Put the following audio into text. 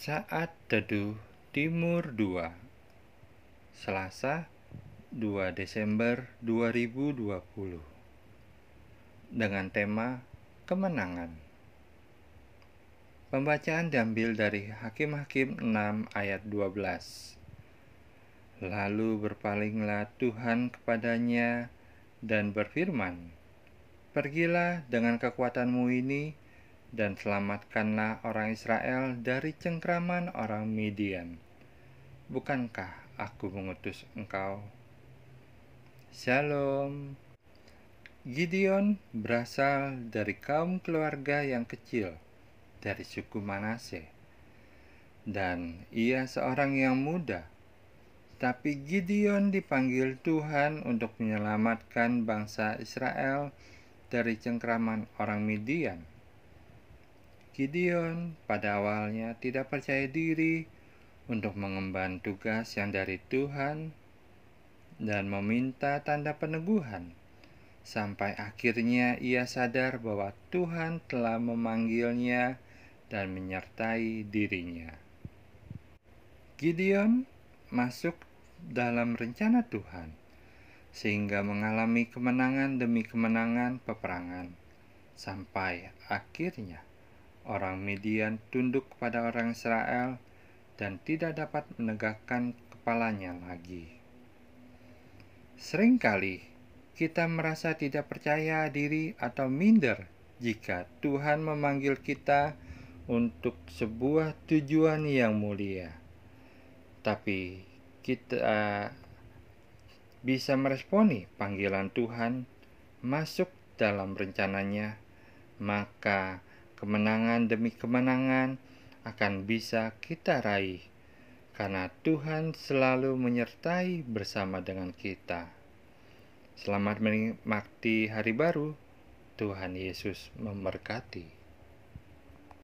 Saat Teduh Timur 2 Selasa 2 Desember 2020 Dengan tema Kemenangan. Pembacaan diambil dari Hakim-Hakim 6 ayat 12 Lalu berpalinglah Tuhan kepadanya dan berfirman, Pergilah dengan kekuatanmu ini, dan selamatkanlah orang Israel dari cengkraman orang Midian. Bukankah aku mengutus engkau? Shalom. Gideon berasal dari kaum keluarga yang kecil dari suku Manase. Dan ia seorang yang muda. Tapi Gideon dipanggil Tuhan untuk menyelamatkan bangsa Israel dari cengkraman orang Midian. Gideon pada awalnya tidak percaya diri untuk mengemban tugas yang dari Tuhan dan meminta tanda peneguhan, sampai akhirnya ia sadar bahwa Tuhan telah memanggilnya dan menyertai dirinya. Gideon masuk dalam rencana Tuhan, sehingga mengalami kemenangan demi kemenangan peperangan, sampai akhirnya orang Midian tunduk kepada orang Israel dan tidak dapat menegakkan kepalanya lagi. Seringkali kita merasa tidak percaya diri atau minder jika Tuhan memanggil kita untuk sebuah tujuan yang mulia. Tapi kita bisa meresponi panggilan Tuhan masuk dalam rencananya, maka kemenangan demi kemenangan akan bisa kita raih karena Tuhan selalu menyertai bersama dengan kita. Selamat menikmati hari baru. Tuhan Yesus memberkati.